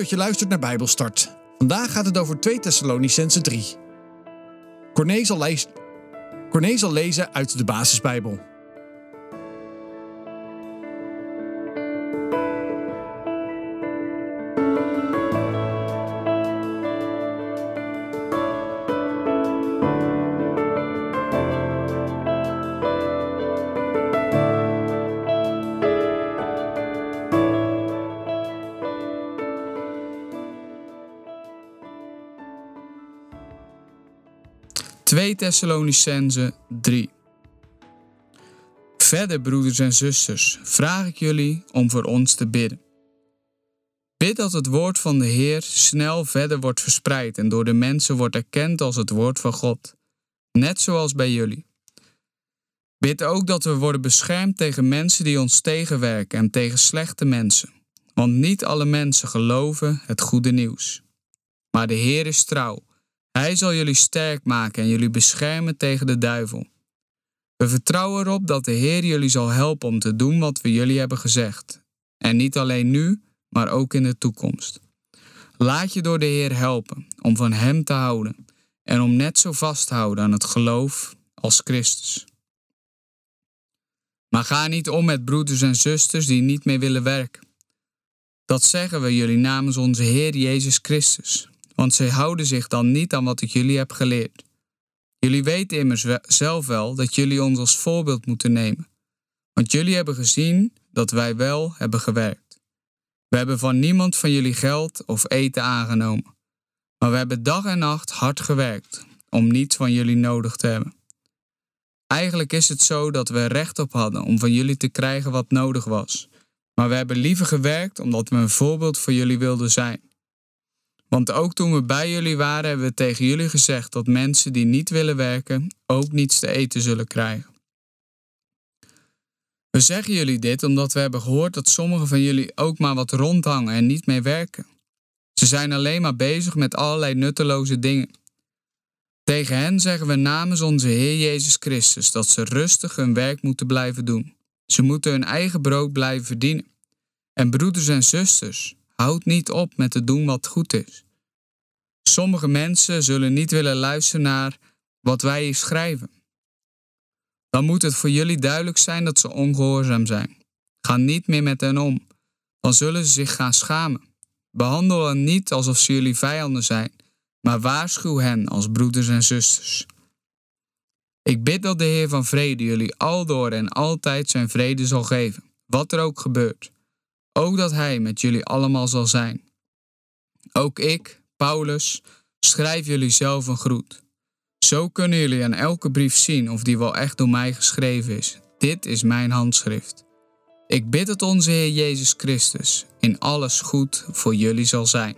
dat je luistert naar Bijbelstart. Vandaag gaat het over 2 Thessalonicense 3. Corné zal, lezen uit de Basisbijbel. 2 Thessalonicense 3 Verder, broeders en zusters, vraag ik jullie om voor ons te bidden. Bid dat het woord van de Heer snel verder wordt verspreid en door de mensen wordt erkend als het woord van God, net zoals bij jullie. Bid ook dat we worden beschermd tegen mensen die ons tegenwerken en tegen slechte mensen, want niet alle mensen geloven het goede nieuws. Maar de Heer is trouw hij zal jullie sterk maken en jullie beschermen tegen de duivel. We vertrouwen erop dat de Heer jullie zal helpen om te doen wat we jullie hebben gezegd. En niet alleen nu, maar ook in de toekomst. Laat je door de Heer helpen om van Hem te houden en om net zo vast te houden aan het geloof als Christus. Maar ga niet om met broeders en zusters die niet meer willen werken. Dat zeggen we jullie namens onze Heer Jezus Christus want zij houden zich dan niet aan wat ik jullie heb geleerd. Jullie weten immers zelf wel dat jullie ons als voorbeeld moeten nemen, want jullie hebben gezien dat wij wel hebben gewerkt. We hebben van niemand van jullie geld of eten aangenomen, maar we hebben dag en nacht hard gewerkt om niets van jullie nodig te hebben. Eigenlijk is het zo dat we recht op hadden om van jullie te krijgen wat nodig was, maar we hebben liever gewerkt omdat we een voorbeeld voor jullie wilden zijn. Want ook toen we bij jullie waren, hebben we tegen jullie gezegd dat mensen die niet willen werken ook niets te eten zullen krijgen. We zeggen jullie dit omdat we hebben gehoord dat sommigen van jullie ook maar wat rondhangen en niet meer werken. Ze zijn alleen maar bezig met allerlei nutteloze dingen. Tegen hen zeggen we namens onze Heer Jezus Christus dat ze rustig hun werk moeten blijven doen. Ze moeten hun eigen brood blijven verdienen. En broeders en zusters, Houd niet op met te doen wat goed is. Sommige mensen zullen niet willen luisteren naar wat wij hier schrijven. Dan moet het voor jullie duidelijk zijn dat ze ongehoorzaam zijn. Ga niet meer met hen om, dan zullen ze zich gaan schamen. Behandel hen niet alsof ze jullie vijanden zijn, maar waarschuw hen als broeders en zusters. Ik bid dat de Heer van Vrede jullie aldoor en altijd zijn vrede zal geven, wat er ook gebeurt. Ook dat Hij met jullie allemaal zal zijn. Ook ik, Paulus, schrijf jullie zelf een groet. Zo kunnen jullie aan elke brief zien of die wel echt door mij geschreven is. Dit is mijn handschrift. Ik bid dat onze Heer Jezus Christus in alles goed voor jullie zal zijn.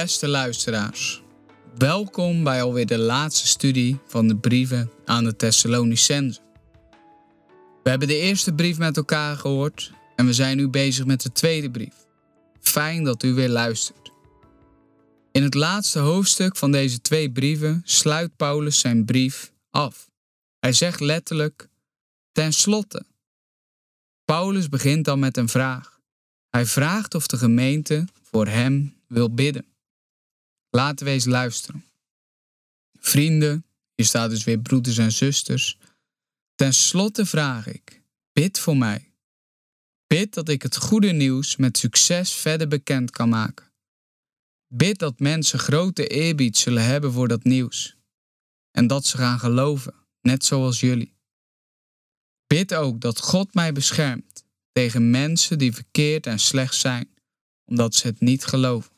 Beste luisteraars, welkom bij alweer de laatste studie van de brieven aan de Thessalonicenzen. We hebben de eerste brief met elkaar gehoord en we zijn nu bezig met de tweede brief. Fijn dat u weer luistert. In het laatste hoofdstuk van deze twee brieven sluit Paulus zijn brief af. Hij zegt letterlijk: ten slotte. Paulus begint dan met een vraag. Hij vraagt of de gemeente voor hem wil bidden. Laten we eens luisteren. Vrienden, hier staat dus weer broeders en zusters. Ten slotte vraag ik, bid voor mij. Bid dat ik het goede nieuws met succes verder bekend kan maken. Bid dat mensen grote eerbied zullen hebben voor dat nieuws. En dat ze gaan geloven, net zoals jullie. Bid ook dat God mij beschermt tegen mensen die verkeerd en slecht zijn, omdat ze het niet geloven.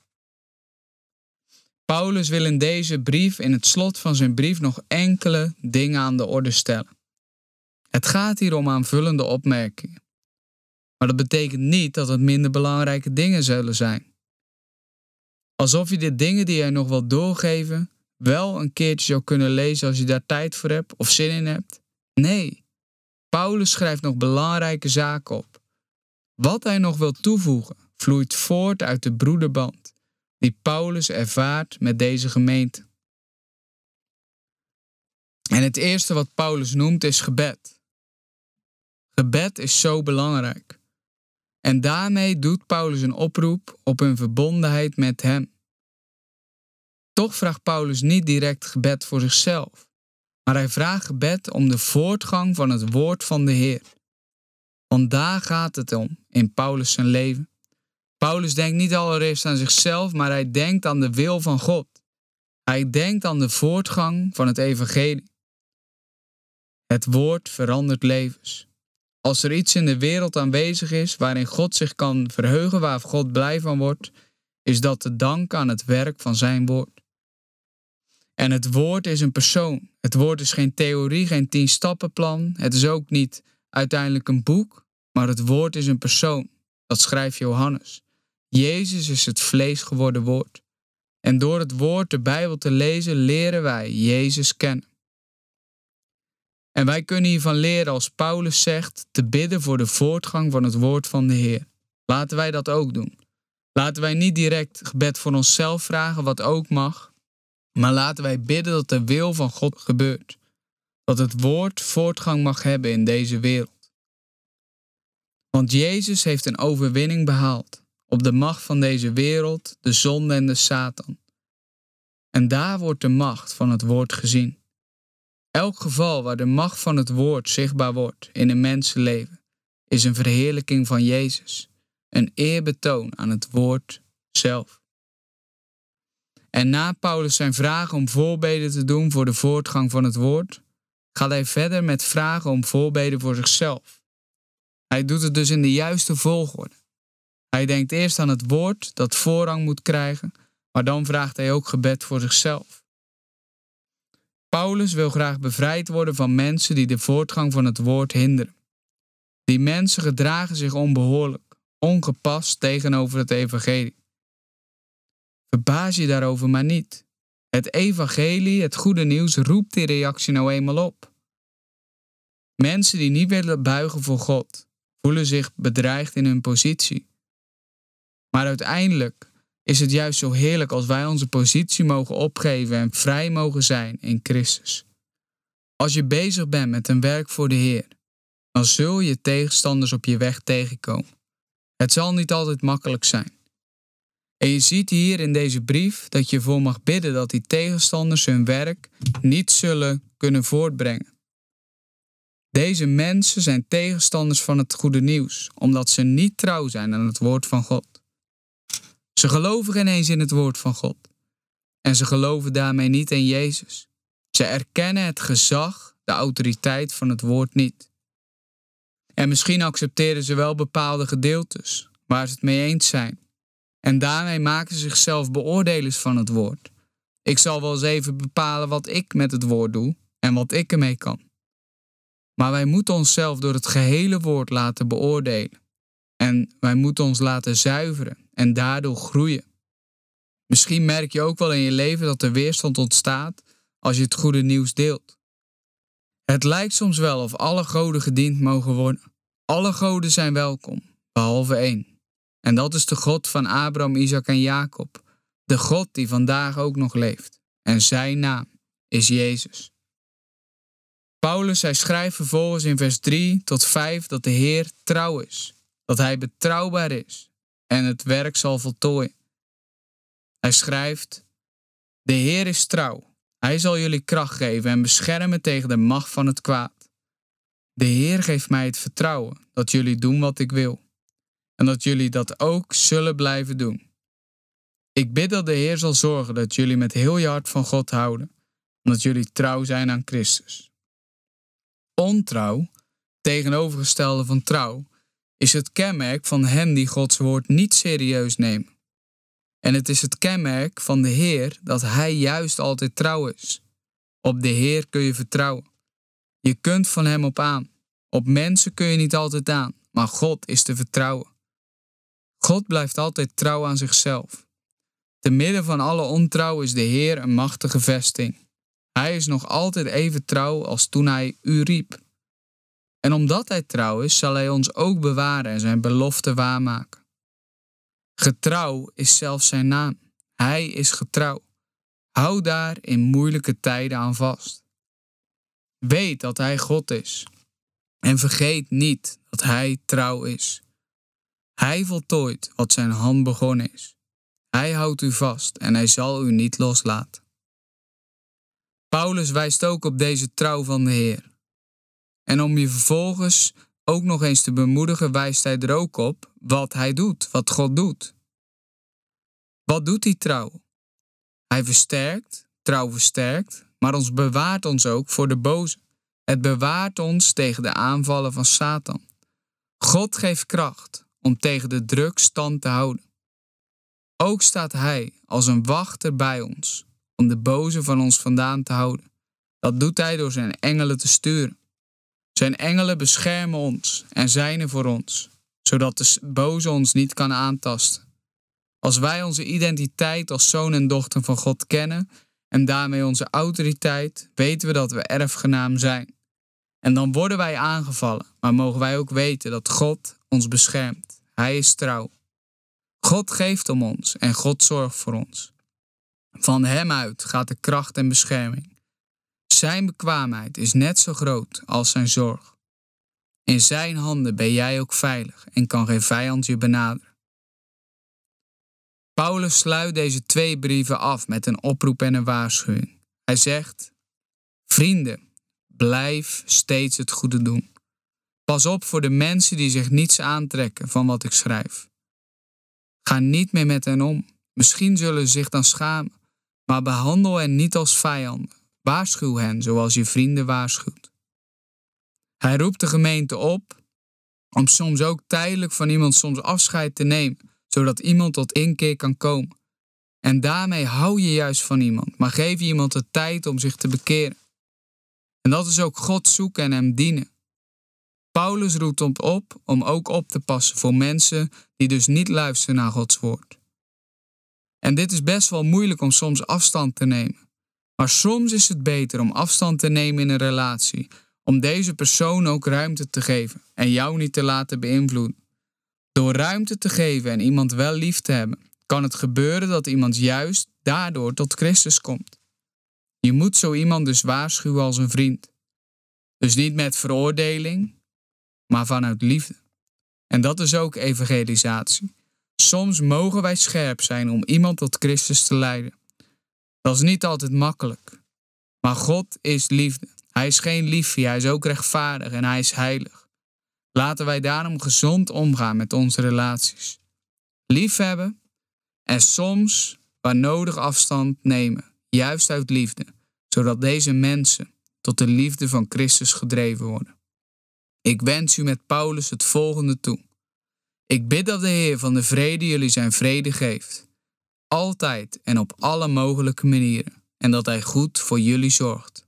Paulus wil in deze brief, in het slot van zijn brief, nog enkele dingen aan de orde stellen. Het gaat hier om aanvullende opmerkingen. Maar dat betekent niet dat het minder belangrijke dingen zullen zijn. Alsof je de dingen die hij nog wil doorgeven wel een keertje zou kunnen lezen als je daar tijd voor hebt of zin in hebt? Nee. Paulus schrijft nog belangrijke zaken op. Wat hij nog wil toevoegen, vloeit voort uit de broederband die Paulus ervaart met deze gemeente. En het eerste wat Paulus noemt is gebed. Gebed is zo belangrijk. En daarmee doet Paulus een oproep op hun verbondenheid met hem. Toch vraagt Paulus niet direct gebed voor zichzelf, maar hij vraagt gebed om de voortgang van het woord van de Heer. Want daar gaat het om in Paulus zijn leven. Paulus denkt niet allereerst aan zichzelf, maar hij denkt aan de wil van God. Hij denkt aan de voortgang van het evangelie. Het woord verandert levens. Als er iets in de wereld aanwezig is waarin God zich kan verheugen, waar God blij van wordt, is dat te danken aan het werk van zijn woord. En het woord is een persoon. Het woord is geen theorie, geen tien-stappenplan. Het is ook niet uiteindelijk een boek, maar het woord is een persoon. Dat schrijft Johannes. Jezus is het vlees geworden woord. En door het woord de Bijbel te lezen leren wij Jezus kennen. En wij kunnen hiervan leren als Paulus zegt te bidden voor de voortgang van het woord van de Heer. Laten wij dat ook doen. Laten wij niet direct gebed voor onszelf vragen, wat ook mag, maar laten wij bidden dat de wil van God gebeurt. Dat het woord voortgang mag hebben in deze wereld. Want Jezus heeft een overwinning behaald op de macht van deze wereld, de zonde en de Satan. En daar wordt de macht van het woord gezien. Elk geval waar de macht van het woord zichtbaar wordt in een mensenleven, is een verheerlijking van Jezus, een eerbetoon aan het woord zelf. En na Paulus zijn vragen om voorbeden te doen voor de voortgang van het woord, gaat hij verder met vragen om voorbeden voor zichzelf. Hij doet het dus in de juiste volgorde. Hij denkt eerst aan het woord dat voorrang moet krijgen, maar dan vraagt hij ook gebed voor zichzelf. Paulus wil graag bevrijd worden van mensen die de voortgang van het woord hinderen. Die mensen gedragen zich onbehoorlijk, ongepast tegenover het evangelie. Verbaas je daarover maar niet. Het evangelie, het goede nieuws, roept die reactie nou eenmaal op. Mensen die niet willen buigen voor God, voelen zich bedreigd in hun positie. Maar uiteindelijk is het juist zo heerlijk als wij onze positie mogen opgeven en vrij mogen zijn in Christus. Als je bezig bent met een werk voor de Heer, dan zul je tegenstanders op je weg tegenkomen. Het zal niet altijd makkelijk zijn. En je ziet hier in deze brief dat je voor mag bidden dat die tegenstanders hun werk niet zullen kunnen voortbrengen. Deze mensen zijn tegenstanders van het goede nieuws, omdat ze niet trouw zijn aan het woord van God. Ze geloven geen eens in het woord van God. En ze geloven daarmee niet in Jezus. Ze erkennen het gezag, de autoriteit van het woord niet. En misschien accepteren ze wel bepaalde gedeeltes waar ze het mee eens zijn. En daarmee maken ze zichzelf beoordelers van het woord. Ik zal wel eens even bepalen wat ik met het woord doe en wat ik ermee kan. Maar wij moeten onszelf door het gehele woord laten beoordelen. En wij moeten ons laten zuiveren en daardoor groeien. Misschien merk je ook wel in je leven dat er weerstand ontstaat als je het goede nieuws deelt. Het lijkt soms wel of alle goden gediend mogen worden. Alle goden zijn welkom, behalve één. En dat is de God van Abraham, Isaac en Jacob. De God die vandaag ook nog leeft. En zijn naam is Jezus. Paulus, hij schrijft vervolgens in vers 3 tot 5 dat de Heer trouw is, dat hij betrouwbaar is en het werk zal voltooien. Hij schrijft: De Heer is trouw. Hij zal jullie kracht geven en beschermen tegen de macht van het kwaad. De Heer geeft mij het vertrouwen dat jullie doen wat ik wil en dat jullie dat ook zullen blijven doen. Ik bid dat de Heer zal zorgen dat jullie met heel je hart van God houden, omdat jullie trouw zijn aan Christus. Ontrouw, tegenovergestelde van trouw, is het kenmerk van hen die Gods woord niet serieus nemen. En het is het kenmerk van de Heer dat Hij juist altijd trouw is. Op de Heer kun je vertrouwen. Je kunt van Hem op aan. Op mensen kun je niet altijd aan, maar God is te vertrouwen. God blijft altijd trouw aan zichzelf. Te midden van alle ontrouw is de Heer een machtige vesting. Hij is nog altijd even trouw als toen hij u riep. En omdat hij trouw is, zal hij ons ook bewaren en zijn belofte waarmaken. Getrouw is zelfs zijn naam. Hij is getrouw. Hou daar in moeilijke tijden aan vast. Weet dat hij God is. En vergeet niet dat hij trouw is. Hij voltooit wat zijn hand begonnen is. Hij houdt u vast en hij zal u niet loslaten. Paulus wijst ook op deze trouw van de Heer. En om je vervolgens ook nog eens te bemoedigen, wijst hij er ook op wat hij doet, wat God doet. Wat doet hij trouw? Hij versterkt, trouw versterkt, maar ons bewaart ons ook voor de boze. Het bewaart ons tegen de aanvallen van Satan. God geeft kracht om tegen de druk stand te houden. Ook staat Hij als een wachter bij ons om de boze van ons vandaan te houden. Dat doet Hij door zijn engelen te sturen. Zijn engelen beschermen ons en zijn er voor ons, zodat de boze ons niet kan aantasten. Als wij onze identiteit als zoon en dochter van God kennen en daarmee onze autoriteit, weten we dat we erfgenaam zijn. En dan worden wij aangevallen, maar mogen wij ook weten dat God ons beschermt. Hij is trouw. God geeft om ons en God zorgt voor ons. Van Hem uit gaat de kracht en bescherming. Zijn bekwaamheid is net zo groot als zijn zorg. In Zijn handen ben jij ook veilig en kan geen vijand je benaderen. Paulus sluit deze twee brieven af met een oproep en een waarschuwing. Hij zegt: Vrienden, blijf steeds het goede doen. Pas op voor de mensen die zich niets aantrekken van wat ik schrijf. Ga niet meer met hen om. Misschien zullen ze zich dan schamen, maar behandel hen niet als vijanden. Waarschuw hen zoals je vrienden waarschuwt. Hij roept de gemeente op om soms ook tijdelijk van iemand soms afscheid te nemen zodat iemand tot inkeer kan komen. En daarmee hou je juist van iemand, maar geef je iemand de tijd om zich te bekeren. En dat is ook God zoeken en Hem dienen. Paulus roept ons op om ook op te passen voor mensen die dus niet luisteren naar Gods woord. En dit is best wel moeilijk om soms afstand te nemen. Maar soms is het beter om afstand te nemen in een relatie, om deze persoon ook ruimte te geven en jou niet te laten beïnvloeden. Door ruimte te geven en iemand wel lief te hebben, kan het gebeuren dat iemand juist daardoor tot Christus komt. Je moet zo iemand dus waarschuwen als een vriend. Dus niet met veroordeling, maar vanuit liefde. En dat is ook evangelisatie. Soms mogen wij scherp zijn om iemand tot Christus te leiden. Dat is niet altijd makkelijk. Maar God is liefde. Hij is geen liefje, hij is ook rechtvaardig en hij is heilig. Laten wij daarom gezond omgaan met onze relaties. Liefhebben en soms, waar nodig, afstand nemen, juist uit liefde, zodat deze mensen tot de liefde van Christus gedreven worden. Ik wens u met Paulus het volgende toe. Ik bid dat de Heer van de vrede jullie zijn vrede geeft, altijd en op alle mogelijke manieren, en dat Hij goed voor jullie zorgt.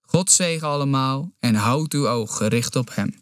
God zegen allemaal en houd uw oog gericht op Hem.